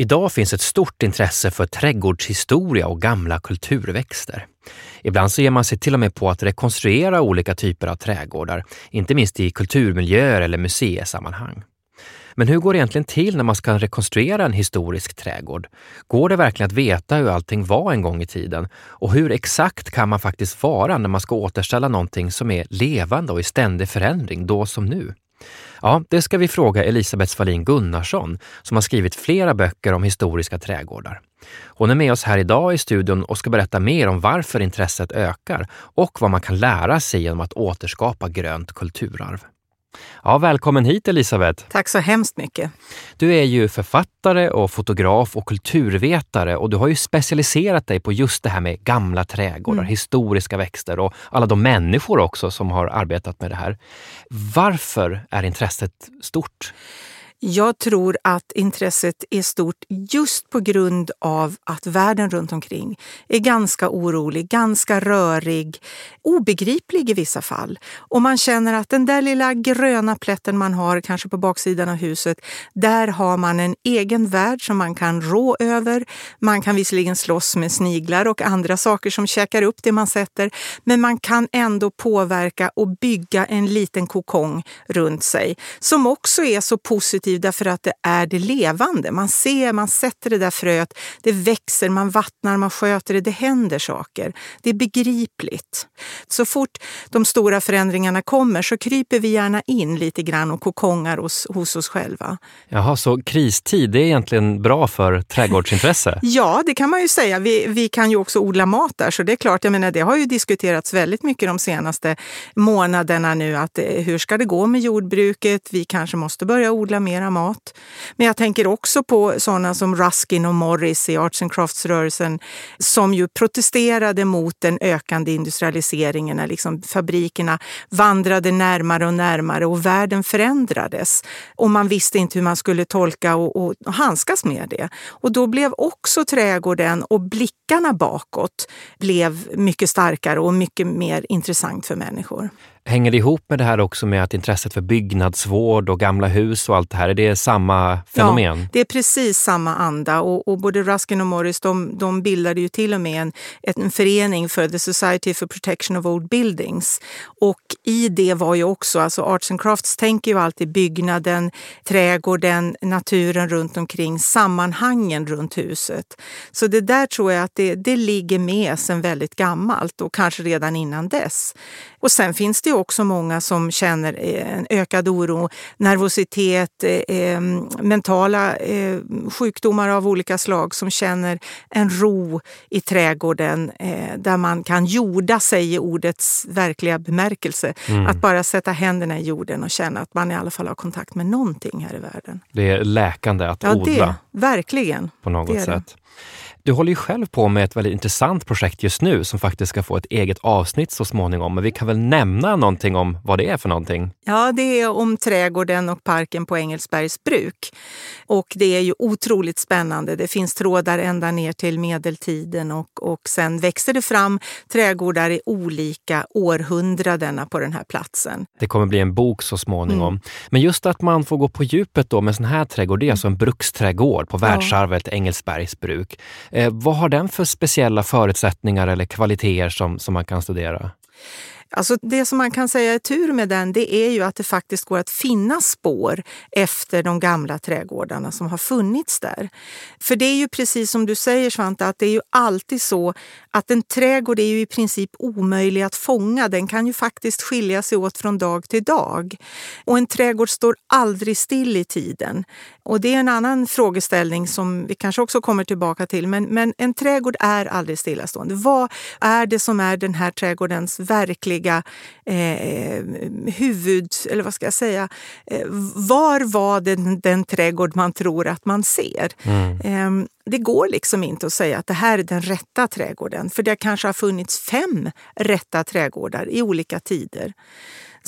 Idag finns ett stort intresse för trädgårdshistoria och gamla kulturväxter. Ibland så ger man sig till och med på att rekonstruera olika typer av trädgårdar, inte minst i kulturmiljöer eller museisammanhang. Men hur går det egentligen till när man ska rekonstruera en historisk trädgård? Går det verkligen att veta hur allting var en gång i tiden? Och hur exakt kan man faktiskt vara när man ska återställa någonting som är levande och i ständig förändring, då som nu? Ja, det ska vi fråga Elisabeth Svalin Gunnarsson som har skrivit flera böcker om historiska trädgårdar. Hon är med oss här idag i studion och ska berätta mer om varför intresset ökar och vad man kan lära sig genom att återskapa grönt kulturarv. Ja, välkommen hit Elisabeth! Tack så hemskt mycket! Du är ju författare och fotograf och kulturvetare och du har ju specialiserat dig på just det här med gamla trädgårdar, mm. historiska växter och alla de människor också som har arbetat med det här. Varför är intresset stort? Jag tror att intresset är stort just på grund av att världen runt omkring är ganska orolig, ganska rörig, obegriplig i vissa fall. Och man känner att den där lilla gröna plätten man har kanske på baksidan av huset, där har man en egen värld som man kan rå över. Man kan visserligen slåss med sniglar och andra saker som käkar upp det man sätter, men man kan ändå påverka och bygga en liten kokong runt sig som också är så positiv positiv därför att det är det levande. Man ser, man sätter det där fröet, det växer, man vattnar, man sköter det, det händer saker. Det är begripligt. Så fort de stora förändringarna kommer så kryper vi gärna in lite grann och kokongar hos, hos oss själva. Jaha, så kristid det är egentligen bra för trädgårdsintresse? ja, det kan man ju säga. Vi, vi kan ju också odla mat där, så det är klart, jag menar, det har ju diskuterats väldigt mycket de senaste månaderna nu att eh, hur ska det gå med jordbruket? Vi kanske måste börja odla mer mera mat. Men jag tänker också på sådana som Ruskin och Morris i Arts and Crafts-rörelsen som ju protesterade mot den ökande industrialiseringen när liksom fabrikerna vandrade närmare och närmare och världen förändrades. Och man visste inte hur man skulle tolka och, och, och handskas med det. Och då blev också trädgården och blickarna bakåt blev mycket starkare och mycket mer intressant för människor. Hänger det ihop med det här också med att intresset för byggnadsvård och gamla hus och allt det här, är det samma fenomen? Ja, det är precis samma anda och, och både Ruskin och Morris de, de bildade ju till och med en, en förening för The Society for Protection of Old Buildings. Och i det var ju också, alltså Arts and Crafts tänker ju alltid byggnaden, trädgården, naturen runt omkring, sammanhangen runt huset. Så det där tror jag att det, det ligger med sedan väldigt gammalt och kanske redan innan dess. Och sen finns det också många som känner eh, en ökad oro, nervositet, eh, eh, mentala eh, sjukdomar av olika slag som känner en ro i trädgården eh, där man kan jorda sig i ordets verkliga bemärkelse. Mm. Att bara sätta händerna i jorden och känna att man i alla fall har kontakt med någonting här i världen. Det är läkande att ja, odla. Det, verkligen. På något sätt. Du håller ju själv på med ett väldigt intressant projekt just nu som faktiskt ska få ett eget avsnitt så småningom. Men vi kan väl nämna någonting om vad det är för någonting? Ja, det är om trädgården och parken på Engelsbergs bruk. Och det är ju otroligt spännande. Det finns trådar ända ner till medeltiden och, och sen växer det fram trädgårdar i olika århundradena på den här platsen. Det kommer bli en bok så småningom. Mm. Men just att man får gå på djupet då med sån här trädgård, det är alltså en bruksträdgård på världsarvet ja. Engelsbergs bruk. Eh, vad har den för speciella förutsättningar eller kvaliteter som, som man kan studera? Alltså det som man kan säga är tur med den, det är ju att det faktiskt går att finna spår efter de gamla trädgårdarna som har funnits där. För det är ju precis som du säger Svante, att det är ju alltid så att en trädgård är ju i princip omöjlig att fånga. Den kan ju faktiskt skilja sig åt från dag till dag. Och en trädgård står aldrig still i tiden. Och det är en annan frågeställning som vi kanske också kommer tillbaka till. Men, men en trädgård är aldrig stillastående. Vad är det som är den här trädgårdens verkliga eh, huvud... Eller vad ska jag säga? Eh, var var den, den trädgård man tror att man ser? Mm. Eh, det går liksom inte att säga att det här är den rätta trädgården, för det kanske har funnits fem rätta trädgårdar i olika tider.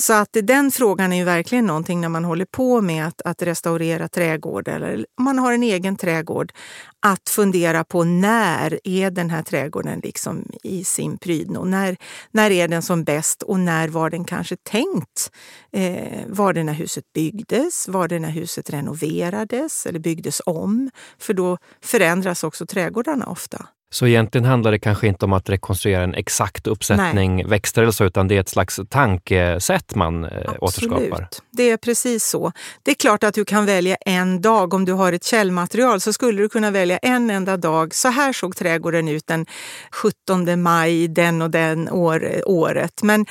Så att den frågan är ju verkligen någonting när man håller på med att, att restaurera trädgårdar eller om man har en egen trädgård, att fundera på när är den här trädgården liksom i sin prydno? När, när är den som bäst och när var den kanske tänkt? Eh, var det när huset byggdes? Var det när huset renoverades eller byggdes om? För då förändras också trädgårdarna ofta. Så egentligen handlar det kanske inte om att rekonstruera en exakt uppsättning Nej. växter eller så, utan det är ett slags tankesätt man eh, Absolut. återskapar? Det är precis så. Det är klart att du kan välja en dag. Om du har ett källmaterial så skulle du kunna välja en enda dag. Så här såg trädgården ut den 17 maj den och den år, året. Men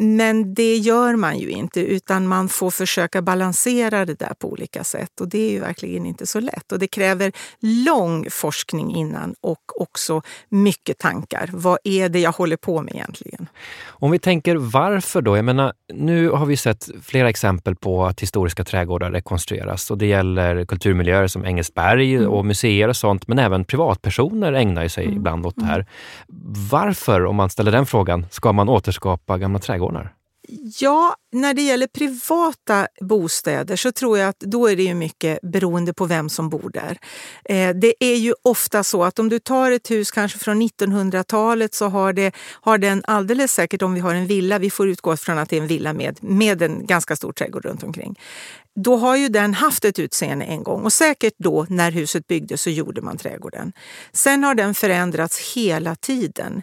men det gör man ju inte, utan man får försöka balansera det där på olika sätt. Och det är ju verkligen inte så lätt. Och det kräver lång forskning innan och också mycket tankar. Vad är det jag håller på med egentligen? Om vi tänker varför då? Jag menar, nu har vi sett flera exempel på att historiska trädgårdar rekonstrueras och det gäller kulturmiljöer som Engelsberg mm. och museer och sånt, men även privatpersoner ägnar sig mm. ibland åt det här. Varför, om man ställer den frågan, ska man återskapa gamla trädgårdar? Förmåner? Ja, när det gäller privata bostäder så tror jag att då är det ju mycket beroende på vem som bor där. Eh, det är ju ofta så att om du tar ett hus kanske från 1900-talet så har, det, har den alldeles säkert, om vi har en villa, vi får utgå från att det är en villa med, med en ganska stor trädgård runt omkring. Då har ju den haft ett utseende en gång och säkert då när huset byggdes så gjorde man trädgården. Sen har den förändrats hela tiden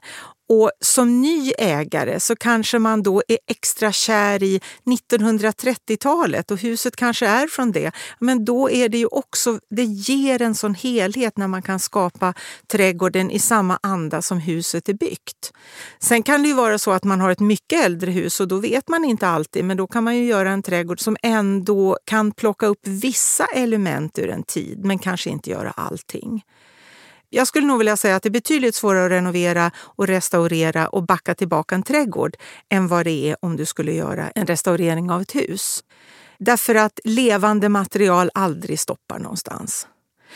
och som ny ägare så kanske man då är extra kär i 1930-talet och huset kanske är från det. Men då är det ju också, det ger en sån helhet när man kan skapa trädgården i samma anda som huset är byggt. Sen kan det ju vara så att man har ett mycket äldre hus och då vet man inte alltid, men då kan man ju göra en trädgård som ändå kan plocka upp vissa element ur en tid, men kanske inte göra allting. Jag skulle nog vilja säga att det är betydligt svårare att renovera och restaurera och backa tillbaka en trädgård än vad det är om du skulle göra en restaurering av ett hus. Därför att levande material aldrig stoppar någonstans.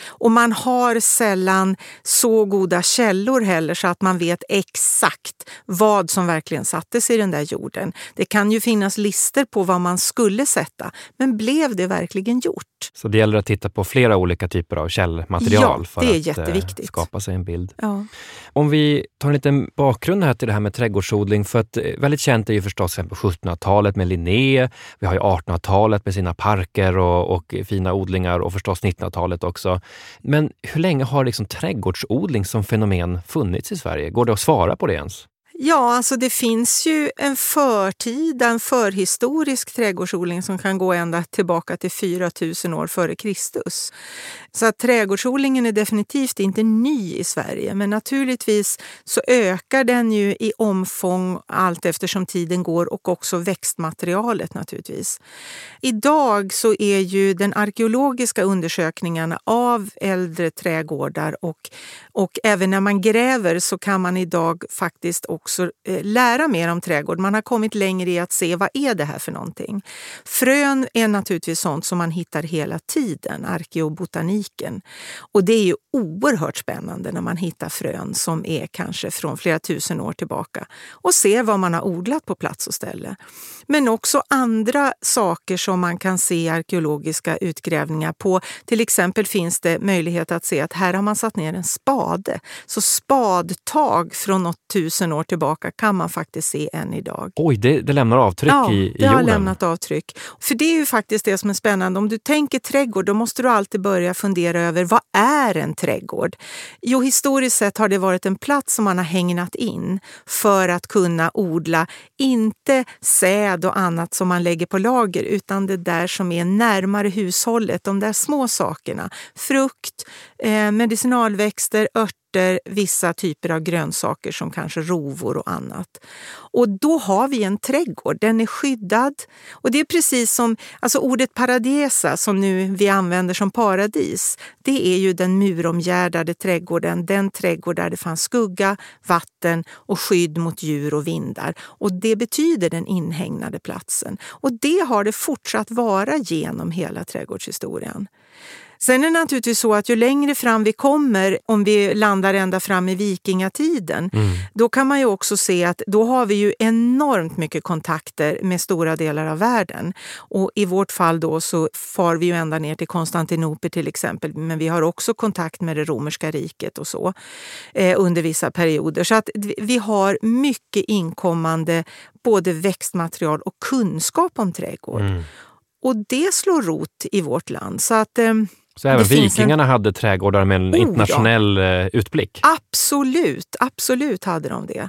Och man har sällan så goda källor heller så att man vet exakt vad som verkligen sattes i den där jorden. Det kan ju finnas lister på vad man skulle sätta, men blev det verkligen gjort? Så det gäller att titta på flera olika typer av källmaterial ja, för att eh, skapa sig en bild. Ja. Om vi tar en liten bakgrund här till det här med trädgårdsodling, för att eh, väldigt känt är ju förstås 1700-talet med Linné, vi har ju 1800-talet med sina parker och, och fina odlingar och förstås 1900-talet också. Men hur länge har liksom trädgårdsodling som fenomen funnits i Sverige? Går det att svara på det ens? Ja, alltså det finns ju en förtida, en förhistorisk trädgårdsodling som kan gå ända tillbaka till 4000 år före Kristus. Så att trädgårdsodlingen är definitivt inte ny i Sverige, men naturligtvis så ökar den ju i omfång allt eftersom tiden går och också växtmaterialet naturligtvis. Idag så är ju den arkeologiska undersökningarna av äldre trädgårdar och, och även när man gräver så kan man idag faktiskt också också eh, lära mer om trädgård. Man har kommit längre i att se vad är det här för någonting. Frön är naturligtvis sånt som man hittar hela tiden, arkeobotaniken. Och det är ju oerhört spännande när man hittar frön som är kanske från flera tusen år tillbaka och ser vad man har odlat på plats och ställe. Men också andra saker som man kan se i arkeologiska utgrävningar på. Till exempel finns det möjlighet att se att här har man satt ner en spade. Så spadtag från något tusen år tillbaka kan man faktiskt se än idag. Oj, det, det lämnar avtryck ja, i, i det har lämnat avtryck. För det är ju faktiskt det som är spännande. Om du tänker trädgård, då måste du alltid börja fundera fundera över vad är en trädgård? Jo, historiskt sett har det varit en plats som man har hängnat in för att kunna odla, inte säd och annat som man lägger på lager, utan det där som är närmare hushållet, de där små sakerna. Frukt, eh, medicinalväxter, örter örter, vissa typer av grönsaker som kanske rovor och annat. Och då har vi en trädgård, den är skyddad. Och det är precis som alltså ordet paradesa som nu vi använder som paradis. Det är ju den muromgärdade trädgården, den trädgård där det fanns skugga, vatten och skydd mot djur och vindar. Och det betyder den inhägnade platsen. Och det har det fortsatt vara genom hela trädgårdshistorien. Sen är det naturligtvis så att ju längre fram vi kommer, om vi landar ända fram i vikingatiden, mm. då kan man ju också se att då har vi ju enormt mycket kontakter med stora delar av världen. Och i vårt fall då så far vi ju ända ner till Konstantinopel till exempel, men vi har också kontakt med det romerska riket och så eh, under vissa perioder. Så att vi har mycket inkommande både växtmaterial och kunskap om trädgård. Mm. Och det slår rot i vårt land. Så att eh, så även vikingarna en... hade trädgårdar med en oh, internationell ja. Eh, utblick? Absolut, absolut hade de det.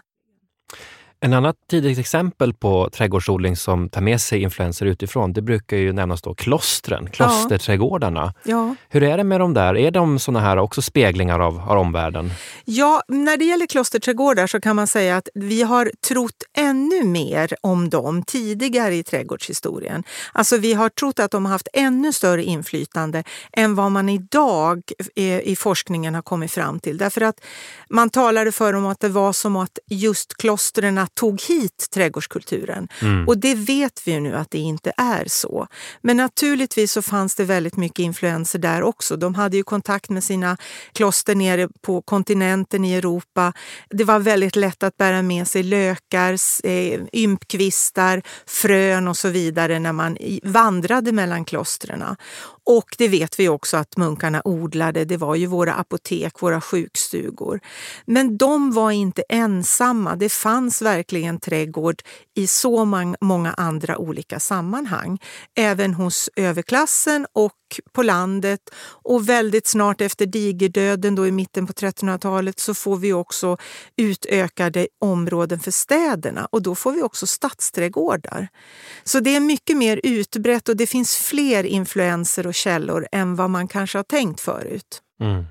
En annat tidigt exempel på trädgårdsodling som tar med sig influenser utifrån, det brukar ju nämnas då klostren, klosterträdgårdarna. Ja. Hur är det med de där? Är de såna här också speglingar av, av omvärlden? Ja, när det gäller klosterträdgårdar så kan man säga att vi har trott ännu mer om dem tidigare i trädgårdshistorien. Alltså vi har trott att de har haft ännu större inflytande än vad man idag i forskningen har kommit fram till. Därför att man talade för om att det var som att just klostren tog hit trädgårdskulturen. Mm. Och det vet vi ju nu att det inte är så. Men naturligtvis så fanns det väldigt mycket influenser där också. De hade ju kontakt med sina kloster nere på kontinenten i Europa. Det var väldigt lätt att bära med sig lökar, eh, ympkvistar, frön och så vidare när man vandrade mellan klostren. Och det vet vi också att munkarna odlade. Det var ju våra apotek, våra sjukstugor. Men de var inte ensamma. Det fanns verkligen trädgård i så många andra olika sammanhang. Även hos överklassen och på landet. Och väldigt snart efter digerdöden då i mitten på 1300-talet så får vi också utökade områden för städerna och då får vi också stadsträdgårdar. Så det är mycket mer utbrett och det finns fler influenser och källor än vad man kanske har tänkt förut. Mm.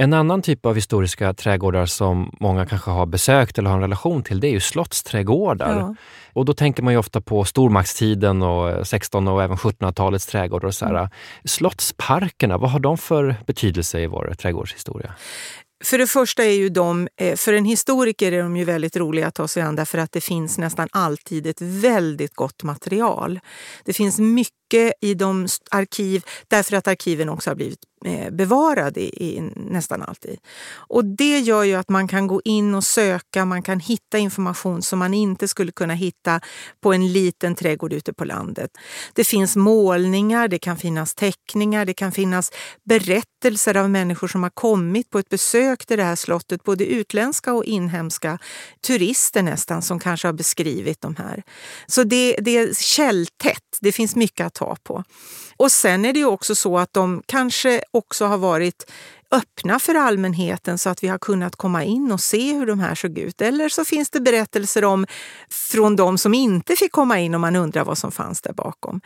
En annan typ av historiska trädgårdar som många kanske har besökt eller har en relation till, det är ju slottsträdgårdar. Ja. Och då tänker man ju ofta på stormaktstiden och 16 och även 1700-talets trädgårdar. Och så mm. Slottsparkerna, vad har de för betydelse i vår trädgårdshistoria? För det första är ju de, eh, för en historiker är de ju väldigt roliga att ta sig an därför att det finns nästan alltid ett väldigt gott material. Det finns mycket i de arkiv, därför att arkiven också har blivit Eh, Eh, bevarad i, i, nästan alltid. Och det gör ju att man kan gå in och söka, man kan hitta information som man inte skulle kunna hitta på en liten trädgård ute på landet. Det finns målningar, det kan finnas teckningar, det kan finnas berättelser av människor som har kommit på ett besök till det här slottet, både utländska och inhemska turister nästan som kanske har beskrivit de här. Så det, det är källtätt, det finns mycket att ta på. Och sen är det ju också så att de kanske också har varit öppna för allmänheten så att vi har kunnat komma in och se hur de här såg ut. Eller så finns det berättelser om från de som inte fick komma in och man undrar vad som fanns där bakom.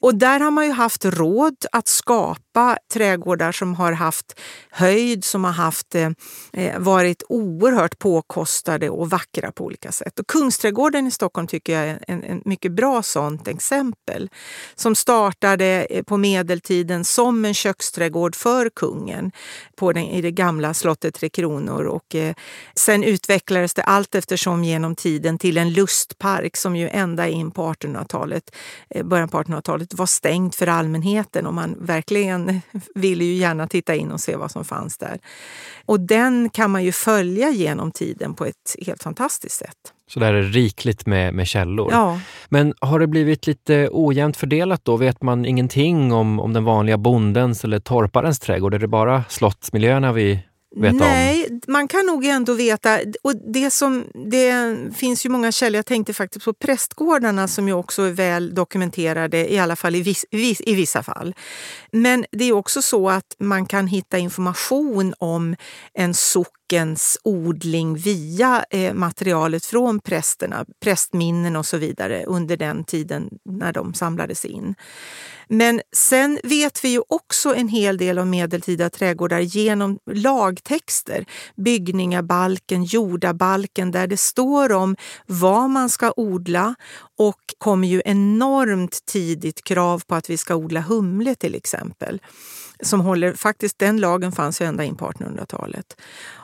Och där har man ju haft råd att skapa trädgårdar som har haft höjd, som har haft, eh, eh, varit oerhört påkostade och vackra på olika sätt. Och Kungsträdgården i Stockholm tycker jag är en, en mycket bra sånt exempel. Som startade eh, på medeltiden som en köksträdgård för kungen på den, i det gamla slottet Tre Kronor. Och, eh, sen utvecklades det allt eftersom genom tiden till en lustpark som ju ända in på 1800-talet, eh, början på 1800-talet var stängt för allmänheten och man verkligen ville ju gärna titta in och se vad som fanns där. Och den kan man ju följa genom tiden på ett helt fantastiskt sätt. Så där är rikligt med, med källor. Ja. Men har det blivit lite ojämnt fördelat då? Vet man ingenting om, om den vanliga bondens eller torparens trädgård? Är det bara slottsmiljöerna vi veta Nej, om? man kan nog ändå veta. Och det, som, det finns ju många källor. Jag tänkte faktiskt på prästgårdarna som ju också är väl dokumenterade, i alla fall i, viss, i vissa fall. Men det är också så att man kan hitta information om en sock odling via eh, materialet från prästerna, prästminnen och så vidare under den tiden när de samlades in. Men sen vet vi ju också en hel del om medeltida trädgårdar genom lagtexter. Byggningabalken, jordabalken där det står om vad man ska odla och kommer ju enormt tidigt krav på att vi ska odla humle till exempel. Som håller, faktiskt den lagen fanns ju ända in på 1800-talet.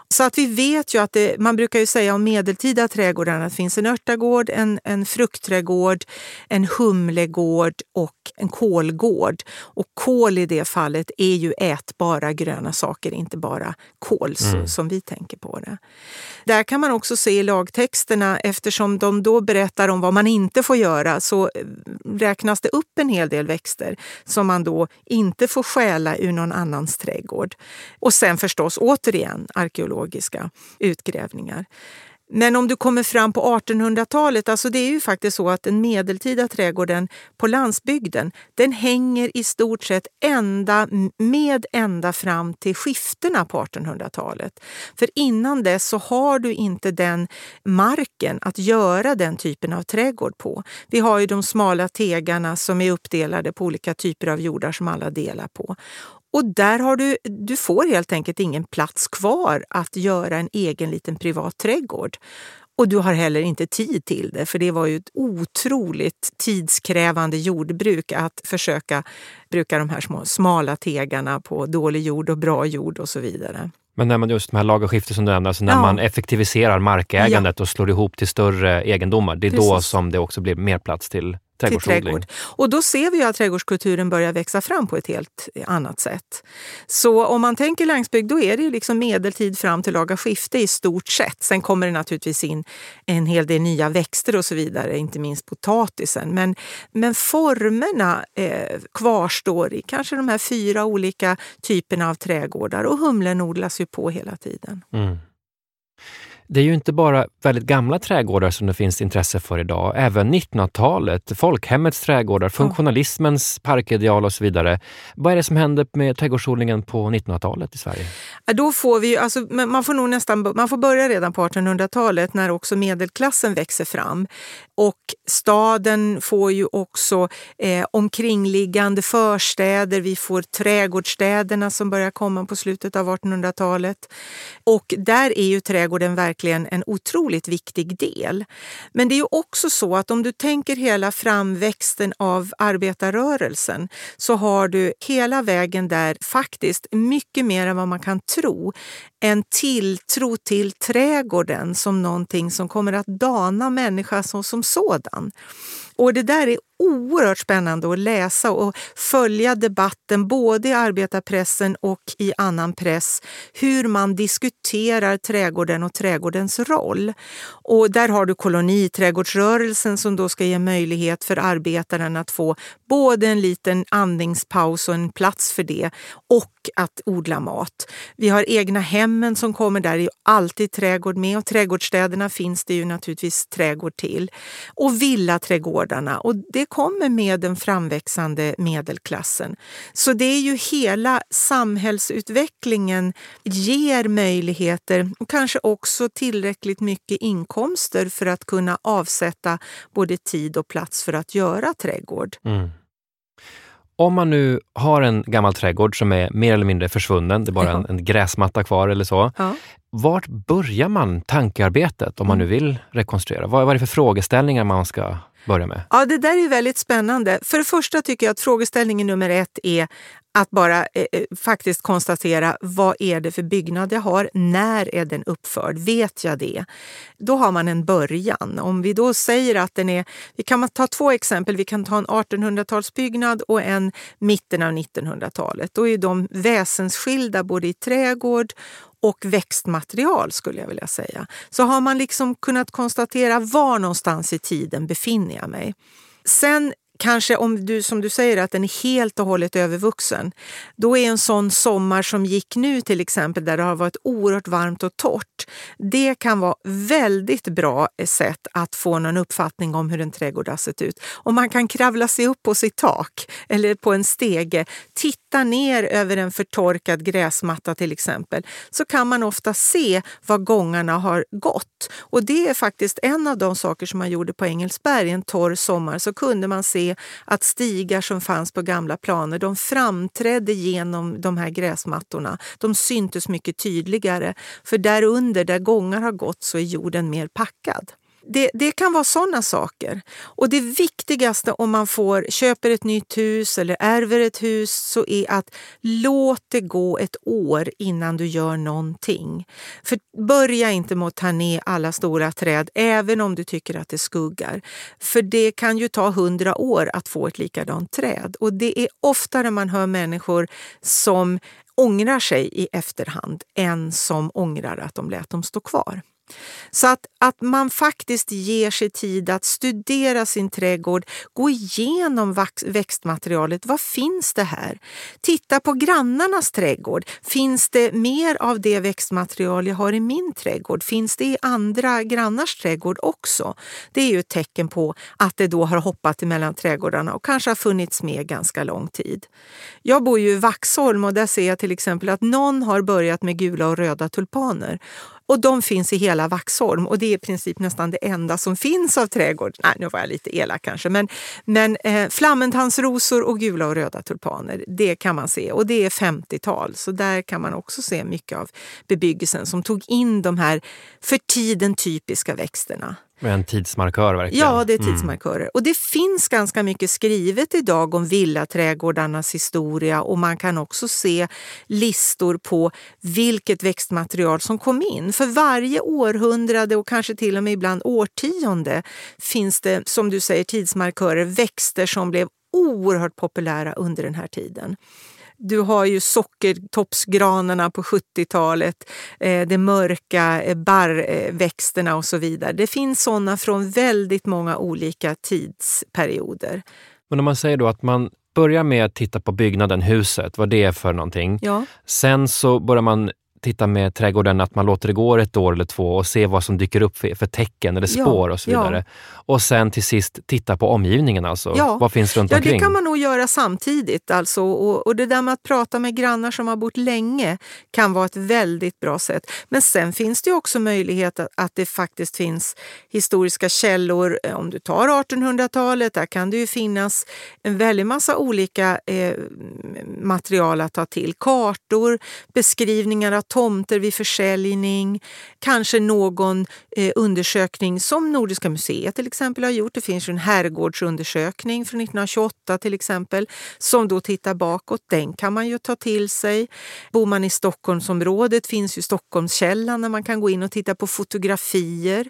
Så att vi vet ju att det, man brukar ju säga om medeltida trädgårdar att det finns en örtagård, en, en fruktträdgård, en humlegård och en kålgård. Och kål i det fallet är ju ätbara gröna saker, inte bara kål mm. som vi tänker på det. Där kan man också se i lagtexterna, eftersom de då berättar om vad man inte får göra, så eh, räknas det upp en hel del växter som man då inte får stjäla ur någon annans trädgård. Och sen förstås återigen arkeologiska utgrävningar. Men om du kommer fram på 1800-talet, alltså det är ju faktiskt så att den medeltida trädgården på landsbygden, den hänger i stort sett ända, med ända fram till skiftena på 1800-talet. För innan dess så har du inte den marken att göra den typen av trädgård på. Vi har ju de smala tegarna som är uppdelade på olika typer av jordar som alla delar på. Och där har du, du får helt enkelt ingen plats kvar att göra en egen liten privat trädgård. Och du har heller inte tid till det, för det var ju ett otroligt tidskrävande jordbruk att försöka bruka de här små smala tegarna på dålig jord och bra jord och så vidare. Men när man just de här som du nämnde, alltså när ja. man effektiviserar markägandet ja. och slår ihop till större egendomar, det är Precis. då som det också blir mer plats till trädgårdsodling. Trädgård. Och då ser vi att trädgårdskulturen börjar växa fram på ett helt annat sätt. Så om man tänker landsbygd, då är det liksom medeltid fram till laga skifte i stort sett. Sen kommer det naturligtvis in en hel del nya växter och så vidare, inte minst potatisen. Men, men formerna eh, kvarstår i kanske de här fyra olika typerna av trädgårdar och humlen odlas ju på hela tiden. Mm. Det är ju inte bara väldigt gamla trädgårdar som det finns intresse för idag. Även 1900-talet, folkhemmets trädgårdar, funktionalismens parkideal och så vidare. Vad är det som hände med trädgårdsodlingen på 1900-talet i Sverige? Då får vi, alltså, man får nog nästan man får börja redan på 1800-talet när också medelklassen växer fram. Och staden får ju också eh, omkringliggande förstäder. Vi får trädgårdsstäderna som börjar komma på slutet av 1800-talet. Och där är ju trädgården verkligen en otroligt viktig del. Men det är ju också så att om du tänker hela framväxten av arbetarrörelsen så har du hela vägen där faktiskt mycket mer än vad man kan tro en tilltro till trädgården som någonting som kommer att dana människan som, som sådan. Och det där är oerhört spännande att läsa och följa debatten både i arbetarpressen och i annan press. Hur man diskuterar trädgården och trädgårdens roll. Och där har du koloniträdgårdsrörelsen som då ska ge möjlighet för arbetaren att få både en liten andningspaus och en plats för det och att odla mat. Vi har egna hemmen som kommer, där det är alltid trädgård med och trädgårdsstäderna finns det ju naturligtvis trädgård till. Och villaträdgårdarna och det kommer med den framväxande medelklassen. Så det är ju hela samhällsutvecklingen ger möjligheter och kanske också tillräckligt mycket inkomster för att kunna avsätta både tid och plats för att göra trädgård. Mm. Om man nu har en gammal trädgård som är mer eller mindre försvunnen, det är bara en, en, gräsmatta kvar eller så. Ja. Vart börjar man tankearbetet om man nu vill rekonstruera? Vad, vad är det för frågeställningar man ska börja med? Ja, det där är väldigt spännande. För det första tycker jag att frågeställningen nummer ett är att bara eh, eh, faktiskt konstatera vad är det för byggnad jag har? När är den uppförd? Vet jag det? Då har man en början. Om vi då säger att den är... Vi kan ta två exempel. Vi kan ta en 1800-talsbyggnad och en mitten av 1900-talet. Då är de väsensskilda både i trädgård och växtmaterial skulle jag vilja säga. Så har man liksom kunnat konstatera var någonstans i tiden befinner jag mig. Sen kanske om du som du säger att den är helt och hållet övervuxen, då är en sån sommar som gick nu till exempel där det har varit oerhört varmt och torrt, det kan vara väldigt bra eh, sätt att få någon uppfattning om hur en trädgård har sett ut. Och man kan kravla sig upp på sitt tak eller på en stege, titta ner över en förtorkad gräsmatta till exempel, så kan man ofta se var gångarna har gått. Och det är faktiskt en av de saker som man gjorde på Engelsberg en torr sommar, så kunde man se att stigar som fanns på gamla planer de framträdde genom de här gräsmattorna. De syntes mycket tydligare, för där under, där gångar har gått, så är jorden mer packad det, det kan vara sådana saker. Och det viktigaste om man får köper ett nytt hus eller ärver ett hus så är att låt det gå ett år innan du gör någonting. För börja inte med att ta ner alla stora träd även om du tycker att det skuggar. För det kan ju ta hundra år att få ett likadant träd. Och det är oftare man hör människor som ångrar sig i efterhand än som ångrar att de lät dem stå kvar. Så att, att man faktiskt ger sig tid att studera sin trädgård, gå igenom växtmaterialet. Vad finns det här? Titta på grannarnas trädgård. Finns det mer av det växtmaterial jag har i min trädgård? Finns det i andra grannars trädgård också? Det är ju ett tecken på att det då har hoppat emellan trädgårdarna och kanske har funnits med ganska lång tid. Jag bor ju i Vaxholm och där ser jag till exempel att någon har börjat med gula och röda tulpaner. Och de finns i hela Vaxholm och det är i princip nästan det enda som finns av trädgård. Nej, nu var jag lite elak kanske. Men, men eh, flammentandsrosor och gula och röda tulpaner, det kan man se. Och det är 50-tal, så där kan man också se mycket av bebyggelsen som tog in de här för tiden typiska växterna. Med en tidsmarkör verkligen. Ja, det är mm. tidsmarkörer. Mm. Och det finns ganska mycket skrivet idag om villaträdgårdarnas historia och man kan också se listor på vilket växtmaterial som kom in. För varje århundrade och kanske till och med ibland årtionde finns det, som du säger, tidsmarkörer, växter som blev oerhört populära under den här tiden. Du har ju sockertoppsgranarna på 70-talet, eh, de mörka eh, barrväxterna och så vidare. Det finns sådana från väldigt många olika tidsperioder. Men om man säger då att man börjar med att titta på byggnaden, huset, vad det är för någonting. Ja. Sen så börjar man titta med trädgården, att man låter det gå ett år eller två och se vad som dyker upp för, för tecken eller spår ja, och så vidare. Ja. Och sen till sist titta på omgivningen alltså. Ja. Vad finns runt ja, omkring? Det kan man nog göra samtidigt. Alltså. Och, och det där med att prata med grannar som har bott länge kan vara ett väldigt bra sätt. Men sen finns det också möjlighet att, att det faktiskt finns historiska källor. Om du tar 1800-talet, där kan det ju finnas en väldig massa olika eh, material att ta till. Kartor, beskrivningar av tomter vid försäljning, kanske någon eh, undersökning som Nordiska museet till exempel har gjort. Det finns en herrgårdsundersökning från 1928 till exempel som då tittar bakåt. Den kan man ju ta till sig. Bor man i Stockholmsområdet finns ju Stockholmskällan där man kan gå in och titta på fotografier.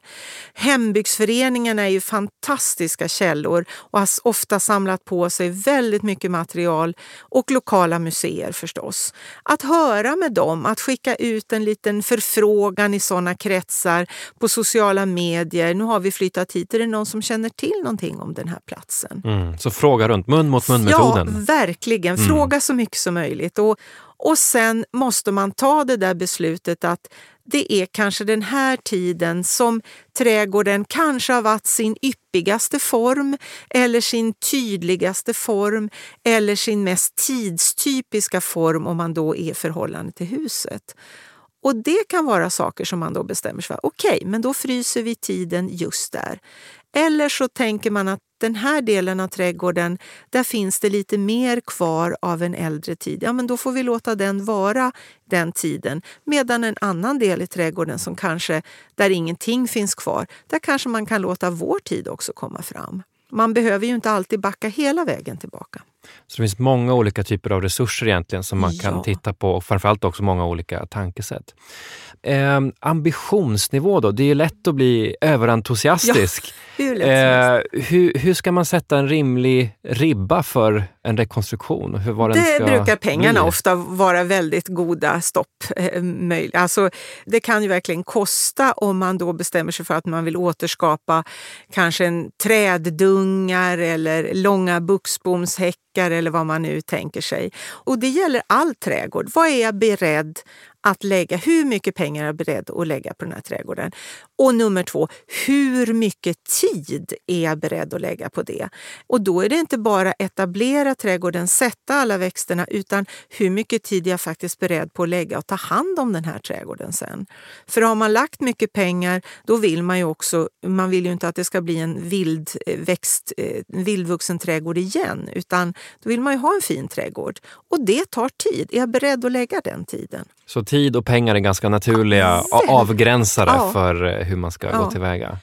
Hembygdsföreningarna är ju fantastiska källor och har ofta samlat på sig väldigt mycket material och lokala museer förstås. Att höra med dem, att skicka ut en liten förfrågan i sådana kretsar på sociala medier. Nu har vi flyttat hit, är det någon som känner till någonting om den här platsen? Mm, så fråga runt, mun mot mun-metoden. Ja, verkligen. Mm. Fråga mm. så mycket som möjligt. Och, och sen måste man ta det där beslutet att det är kanske den här tiden som trädgården kanske har varit sin yppigaste form eller sin tydligaste form eller sin mest tidstypiska form om man då är i förhållande till huset. Och det kan vara saker som man då bestämmer sig för. Okej, okay, men då fryser vi tiden just där. Eller så tänker man att den här delen av trädgården, där finns det lite mer kvar av en äldre tid. Ja, men då får vi låta den vara den tiden. Medan en annan del i trädgården som kanske, där ingenting finns kvar, där kanske man kan låta vår tid också komma fram. Man behöver ju inte alltid backa hela vägen tillbaka. Så det finns många olika typer av resurser egentligen som man ja. kan titta på och framförallt också många olika tankesätt. Eh, ambitionsnivå då? Det är lätt att bli överentusiastisk. Ja, hur, eh, hur, hur, ska man sätta en rimlig ribba för en rekonstruktion? Hur var det den ska brukar pengarna bli? ofta vara väldigt goda stopp. Eh, alltså, det kan ju verkligen kosta om man då bestämmer sig för att man vill återskapa kanske en träddungar eller långa buxbomshäckar eller vad man nu tänker sig. Och det gäller all trädgård. Vad är jag beredd att lägga, hur mycket pengar är jag beredd att lägga på den här trädgården? Och nummer två, hur mycket tid är jag beredd att lägga på det? Och då är det inte bara etablera trädgården, sätta alla växterna, utan hur mycket tid är jag faktiskt beredd på att lägga och ta hand om den här trädgården sen? För har man lagt mycket pengar, då vill man ju också, man vill ju inte att det ska bli en vild växt, en vildvuxen trädgård igen, utan då vill man ju ha en fin trädgård. Och det tar tid. Är jag beredd att lägga den tiden? Så tid och pengar är ganska naturliga avgränsare ja. för eh, hur man ska ja. gå tillväga.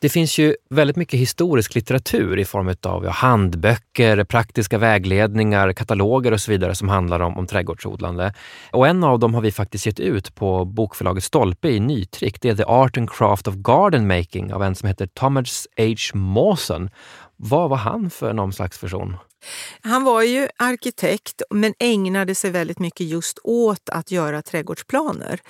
Det finns ju väldigt mycket historisk litteratur i form av handböcker, praktiska vägledningar, kataloger och så vidare som handlar om, om trädgårdsodlande. Och en av dem har vi faktiskt gett ut på bokförlaget Stolpe i nytryck. Det är The Art and Craft of Garden Making av en som heter Thomas H. Mawson. Vad var han för någon slags person? Han var ju arkitekt men ägnade sig väldigt mycket just åt att göra trädgårdsplaner.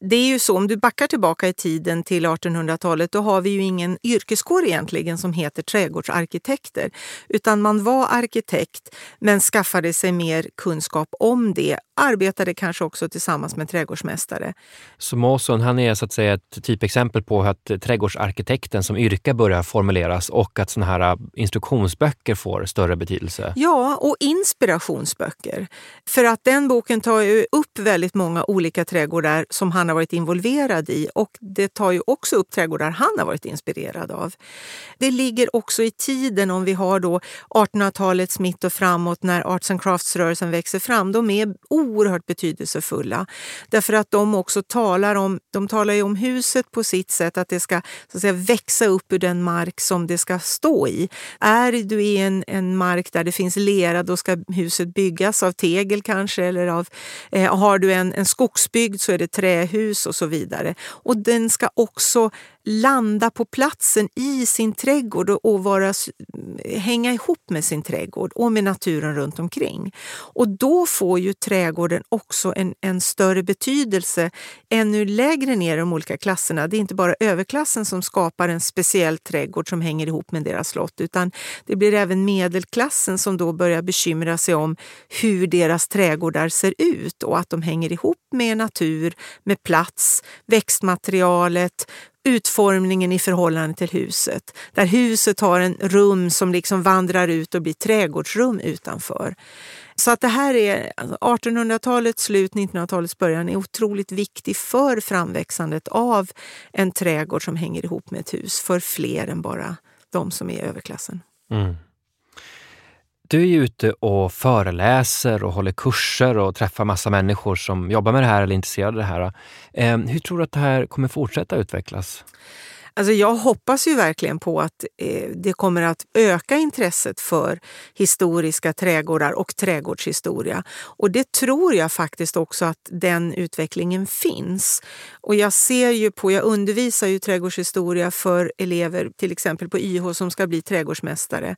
Det är ju så, om du backar tillbaka i tiden till 1800-talet, då har vi ju ingen yrkeskår egentligen som heter trädgårdsarkitekter. Utan man var arkitekt men skaffade sig mer kunskap om det. Arbetade kanske också tillsammans med trädgårdsmästare. Så Måsson, han är så att säga ett typexempel på att trädgårdsarkitekten som yrke börjar formuleras och att sådana här äh, instruktionsböcker får större betydelse. Ja, och inspirationsböcker. För att den boken tar ju upp väldigt många olika trädgårdar som han har varit involverad i och det tar ju också upp trädgårdar han har varit inspirerad av. Det ligger också i tiden om vi har då 1800-talets mitt och framåt när arts and crafts-rörelsen växer fram. De är oerhört betydelsefulla därför att de också talar om, de talar ju om huset på sitt sätt, att det ska så att säga, växa upp ur den mark som det ska stå i. Är du i en, en mark där det finns lera, då ska huset byggas av tegel kanske eller av, eh, har du en, en skogsbygd så är det trähus och så vidare. Och den ska också landa på platsen i sin trädgård och vara, mm, hänga ihop med sin trädgård och med naturen runt omkring. Och då får ju trädgården också en, en större betydelse ännu lägre ner i de olika klasserna. Det är inte bara överklassen som skapar en speciell trädgård som hänger ihop med deras slott utan det blir även medelklassen som då börjar bekymra sig om hur deras trädgårdar ser ut och att de hänger ihop med natur, med plats, växtmaterialet, utformningen i förhållande till huset. Där huset har en rum som liksom vandrar ut och blir trädgårdsrum utanför. Så att det här är alltså, 1800-talets slut, 1900-talets början är otroligt viktig för framväxandet av en trädgård som hänger ihop med ett hus för fler än bara de som är överklassen. Mm. Du är ju ute och föreläser och håller kurser och träffar massa människor som jobbar med det här eller är intresserade av det här. Eh, hur tror du att det här kommer fortsätta utvecklas? Alltså jag hoppas ju verkligen på att eh, det kommer att öka intresset för historiska trädgårdar och trädgårdshistoria. Och det tror jag faktiskt också att den utvecklingen finns. Och jag ser ju på, jag undervisar ju trädgårdshistoria för elever till exempel på YH som ska bli trädgårdsmästare.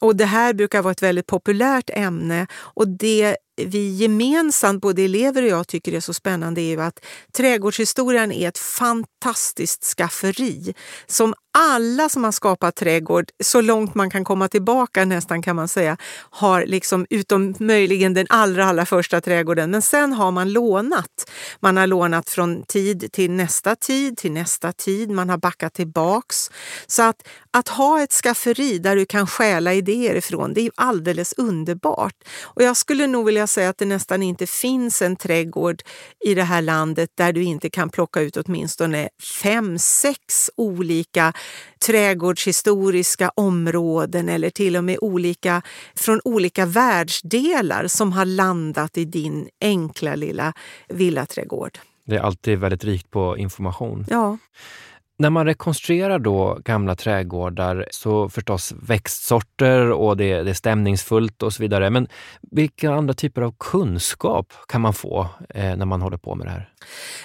Och det här brukar vara ett väldigt populärt ämne. Och det vi gemensamt, både elever och jag, tycker är så spännande är ju att trädgårdshistorien är ett fantastiskt skafferi som alla som har skapat trädgård, så långt man kan komma tillbaka nästan kan man säga, har liksom utom möjligen den allra, allra första trädgården. Men sen har man lånat. Man har lånat från tid till nästa tid, till nästa tid. Man har backat tillbaks. Så att, att ha ett skafferi där du kan stjäla idéer ifrån, det är alldeles underbart. Och jag skulle nog vilja säga att det nästan inte finns en trädgård i det här landet där du inte kan plocka ut åtminstone fem, sex olika trädgårdshistoriska områden eller till och med olika, från olika världsdelar som har landat i din enkla lilla villaträdgård. Det är alltid väldigt rikt på information. Ja. När man rekonstruerar då gamla trädgårdar så förstås växtsorter och det, det är stämningsfullt och så vidare. Men vilka andra typer av kunskap kan man få eh, när man håller på med det här?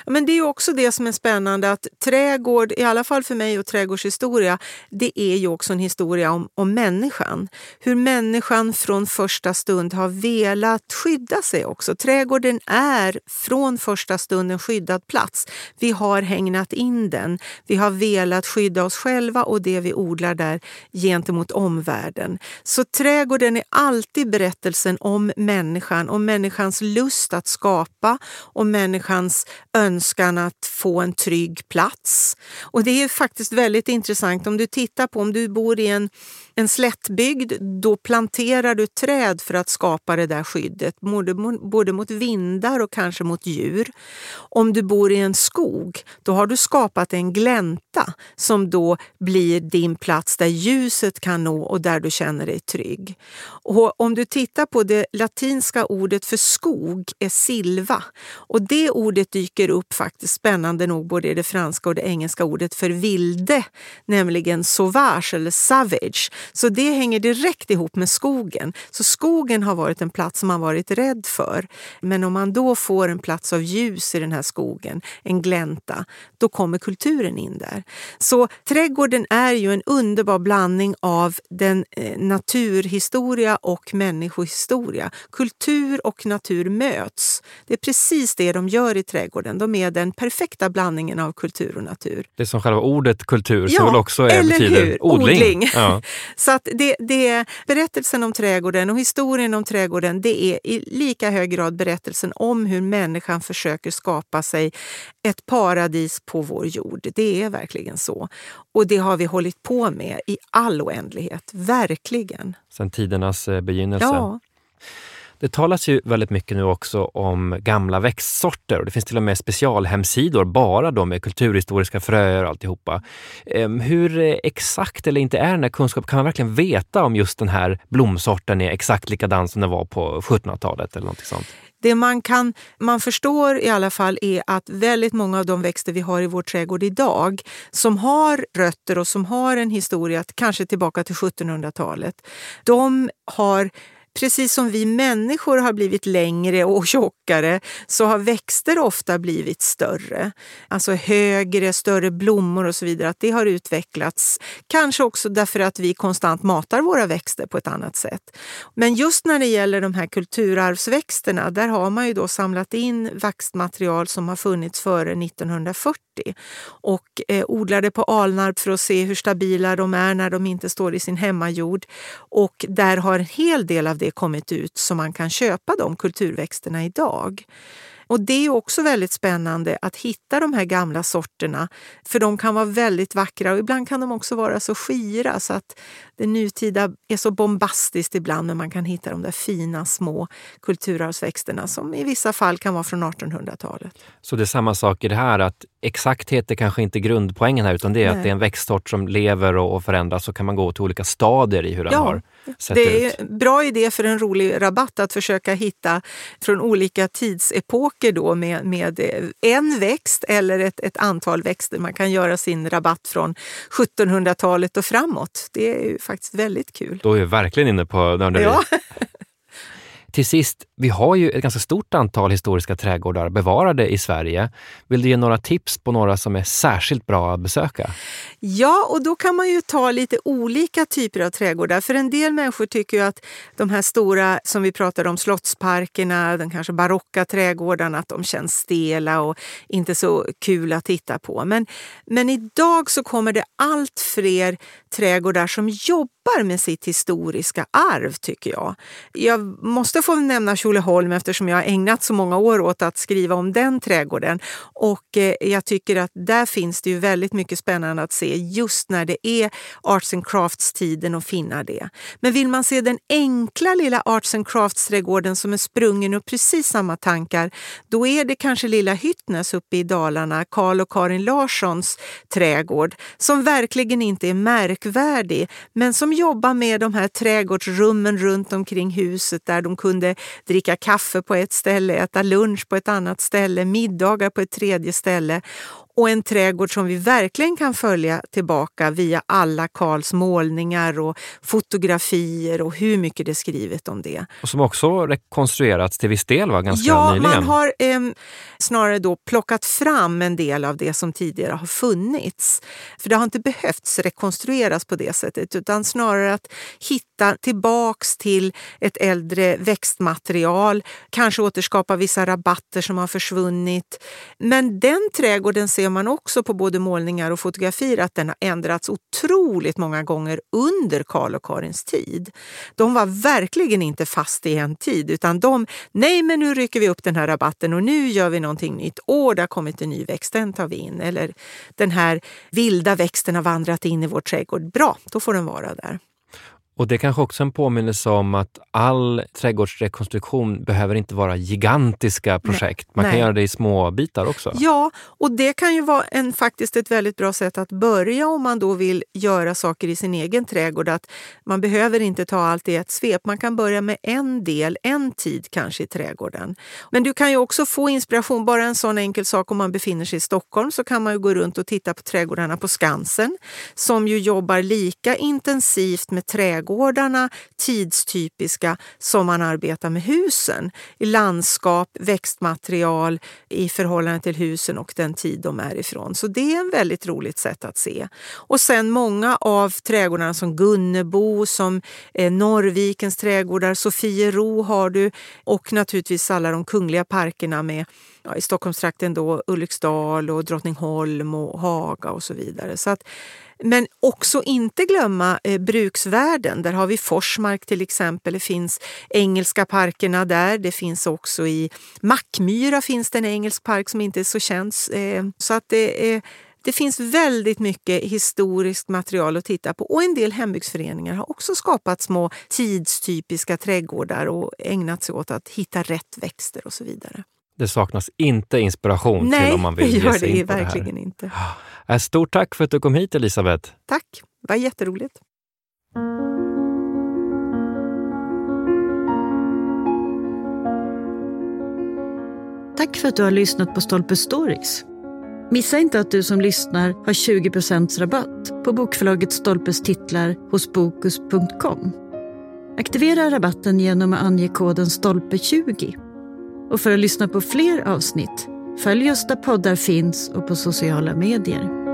Ja, men det är också det som är spännande att trädgård, i alla fall för mig och trädgårdshistoria, det är ju också en historia om, om människan. Hur människan från första stund har velat skydda sig också. Trädgården är från första stund en skyddad plats. Vi har hängnat in den. Vi har velat skydda oss själva och det vi odlar där gentemot omvärlden. Så trädgården är alltid berättelsen om människan, om människans lust att skapa, och människans önskan att få en trygg plats. Och det är faktiskt väldigt intressant om du tittar på om du bor i en, en slättbygd, då planterar du träd för att skapa det där skyddet, både, både mot vindar och kanske mot djur. Om du bor i en skog, då har du skapat en glänta glänta som då blir din plats där ljuset kan nå och där du känner dig trygg. Och om du tittar på det latinska ordet för skog är silva och det ordet dyker upp faktiskt spännande nog både i det franska och det engelska ordet för vilde, nämligen sauvage eller savage. Så det hänger direkt ihop med skogen. Så skogen har varit en plats som man varit rädd för. Men om man då får en plats av ljus i den här skogen, en glänta, då kommer kulturen in där. Så trädgården är ju en underbar blandning av den eh, naturhistoria och människohistoria. Kultur och natur möts. Det är precis det de gör i trädgården. De är den perfekta blandningen av kultur och natur. Det är som själva ordet kultur Ja, så väl också är, eller betyder hur? odling. Odling. Ja. Så att det, det, berättelsen om trädgården och historien om trädgården det är i lika hög grad berättelsen om hur människan försöker skapa sig ett paradis på vår jord. Det är verkligen så. Och det har vi hållit på med i all oändlighet. Verkligen. Sen tidernas eh, begynnelse. Ja. Det talas ju väldigt mycket nu också om gamla växtsorter och det finns till och med specialhemsidor bara då med kulturhistoriska fröer och alltihopa. Ehm, hur exakt eller inte är den här kunskapen? Kan man verkligen veta om just den här blomsorten är exakt likadan som den var på 1700-talet eller något sånt? Det man, kan, man förstår i alla fall är att väldigt många av de växter vi har i vår trädgård idag som har rötter och som har en historia, kanske tillbaka till 1700-talet, de har Precis som vi människor har blivit längre och tjockare så har växter ofta blivit större. Alltså högre, större blommor och så vidare. Att det har utvecklats. Kanske också därför att vi konstant matar våra växter på ett annat sätt. Men just när det gäller de här kulturarvsväxterna, där har man ju då samlat in växtmaterial som har funnits före 1940 och eh, odlade på Alnarp för att se hur stabila de är när de inte står i sin hemmajord. Och där har en hel del av det kommit ut så man kan köpa de kulturväxterna idag. Och det är också väldigt spännande att hitta de här gamla sorterna för de kan vara väldigt vackra och ibland kan de också vara så skira så att det nutida är så bombastiskt ibland men man kan hitta de där fina små kulturarvsväxterna som i vissa fall kan vara från 1800-talet. Så det är samma sak i det här att exakthet är kanske inte grundpoängen här utan det är Nej. att det är en växtsort som lever och, och förändras så kan man gå till olika stadier i hur den Ja, har sett Det ut. är en bra idé för en rolig rabatt att försöka hitta från olika tidsepoker då med, med en växt eller ett, ett antal växter. Man kan göra sin rabatt från 1700-talet och framåt. Det är ju faktiskt väldigt kul. Då är vi verkligen inne på nörderi. Ja. Till sist, vi har ju ett ganska stort antal historiska trädgårdar bevarade i Sverige. Vill du ge några tips på några som är särskilt bra att besöka? Ja, och då kan man ju ta lite olika typer av trädgårdar. För en del människor tycker ju att de här stora som vi pratade om, slottsparkerna, de kanske barocka trädgårdarna, att de känns stela och inte så kul att titta på. Men, men idag så kommer det allt fler trädgårdar som jobbar med sitt historiska arv, tycker jag. Jag måste få nämna Tjolöholm eftersom jag har ägnat så många år åt att skriva om den trädgården. Och eh, jag tycker att där finns det ju väldigt mycket spännande att se just när det är Arts and Crafts-tiden och finna det. Men vill man se den enkla lilla Arts and Crafts-trädgården som är sprungen ur precis samma tankar, då är det kanske lilla Hyttnes uppe i Dalarna, Karl och Karin Larssons trädgård, som verkligen inte är märkvärdig, men som jobba med de här trädgårdsrummen runt omkring huset där de kunde dricka kaffe på ett ställe, äta lunch på ett annat ställe, middagar på ett tredje ställe och en trädgård som vi verkligen kan följa tillbaka via alla Karls målningar och fotografier och hur mycket det är skrivet om det. Och som också rekonstruerats till viss del va? ganska ja, nyligen. man har eh, snarare då plockat fram en del av det som tidigare har funnits. För det har inte behövts rekonstrueras på det sättet utan snarare att hitta tillbaks till ett äldre växtmaterial, kanske återskapa vissa rabatter som har försvunnit. Men den trädgården ser ser man också på både målningar och fotografier att den har ändrats otroligt många gånger under Karl och Karins tid. De var verkligen inte fast i en tid utan de, nej men nu rycker vi upp den här rabatten och nu gör vi någonting nytt. Åh, det har kommit en ny växt, den tar vi in. Eller den här vilda växten har vandrat in i vår trädgård. Bra, då får den vara där. Och det är kanske också en påminnelse om att all trädgårdsrekonstruktion behöver inte vara gigantiska projekt. Man Nej. kan göra det i små bitar också. Ja, och det kan ju vara en, faktiskt ett väldigt bra sätt att börja om man då vill göra saker i sin egen trädgård. Att man behöver inte ta allt i ett svep. Man kan börja med en del, en tid kanske i trädgården. Men du kan ju också få inspiration, bara en sån enkel sak om man befinner sig i Stockholm så kan man ju gå runt och titta på trädgårdarna på Skansen som ju jobbar lika intensivt med trädgårdarna, tidstypiska, som man arbetar med husen. I landskap, växtmaterial i förhållande till husen och den tid de är ifrån. Så det är en väldigt roligt sätt att se. Och sen många av trädgårdarna som Gunnebo, som eh, Norrvikens trädgårdar, Sofiero har du och naturligtvis alla de kungliga parkerna med ja, i Stockholmstrakten då Ulriksdal och Drottningholm och Haga och så vidare. Så att, men också inte glömma eh, bruksvärden. Där har vi Forsmark till exempel. Det finns engelska parkerna där. Det finns också i Mackmyra finns det en engelsk park som inte är så känd. Eh, så att det eh, det finns väldigt mycket historiskt material att titta på och en del hembygdsföreningar har också skapat små tidstypiska trädgårdar och ägnat sig åt att hitta rätt växter och så vidare. Det saknas inte inspiration Nej, till om man vill det ge gör sig det in på det verkligen här. inte. Äh, Stort tack för att du kom hit Elisabeth. Tack, det var jätteroligt. Tack för att du har lyssnat på Stolpe Stories. Missa inte att du som lyssnar har 20% rabatt på bokförlaget Stolpes titlar hos Bokus.com. Aktivera rabatten genom att ange koden STOLPE20. Och för att lyssna på fler avsnitt, följ oss där poddar finns och på sociala medier.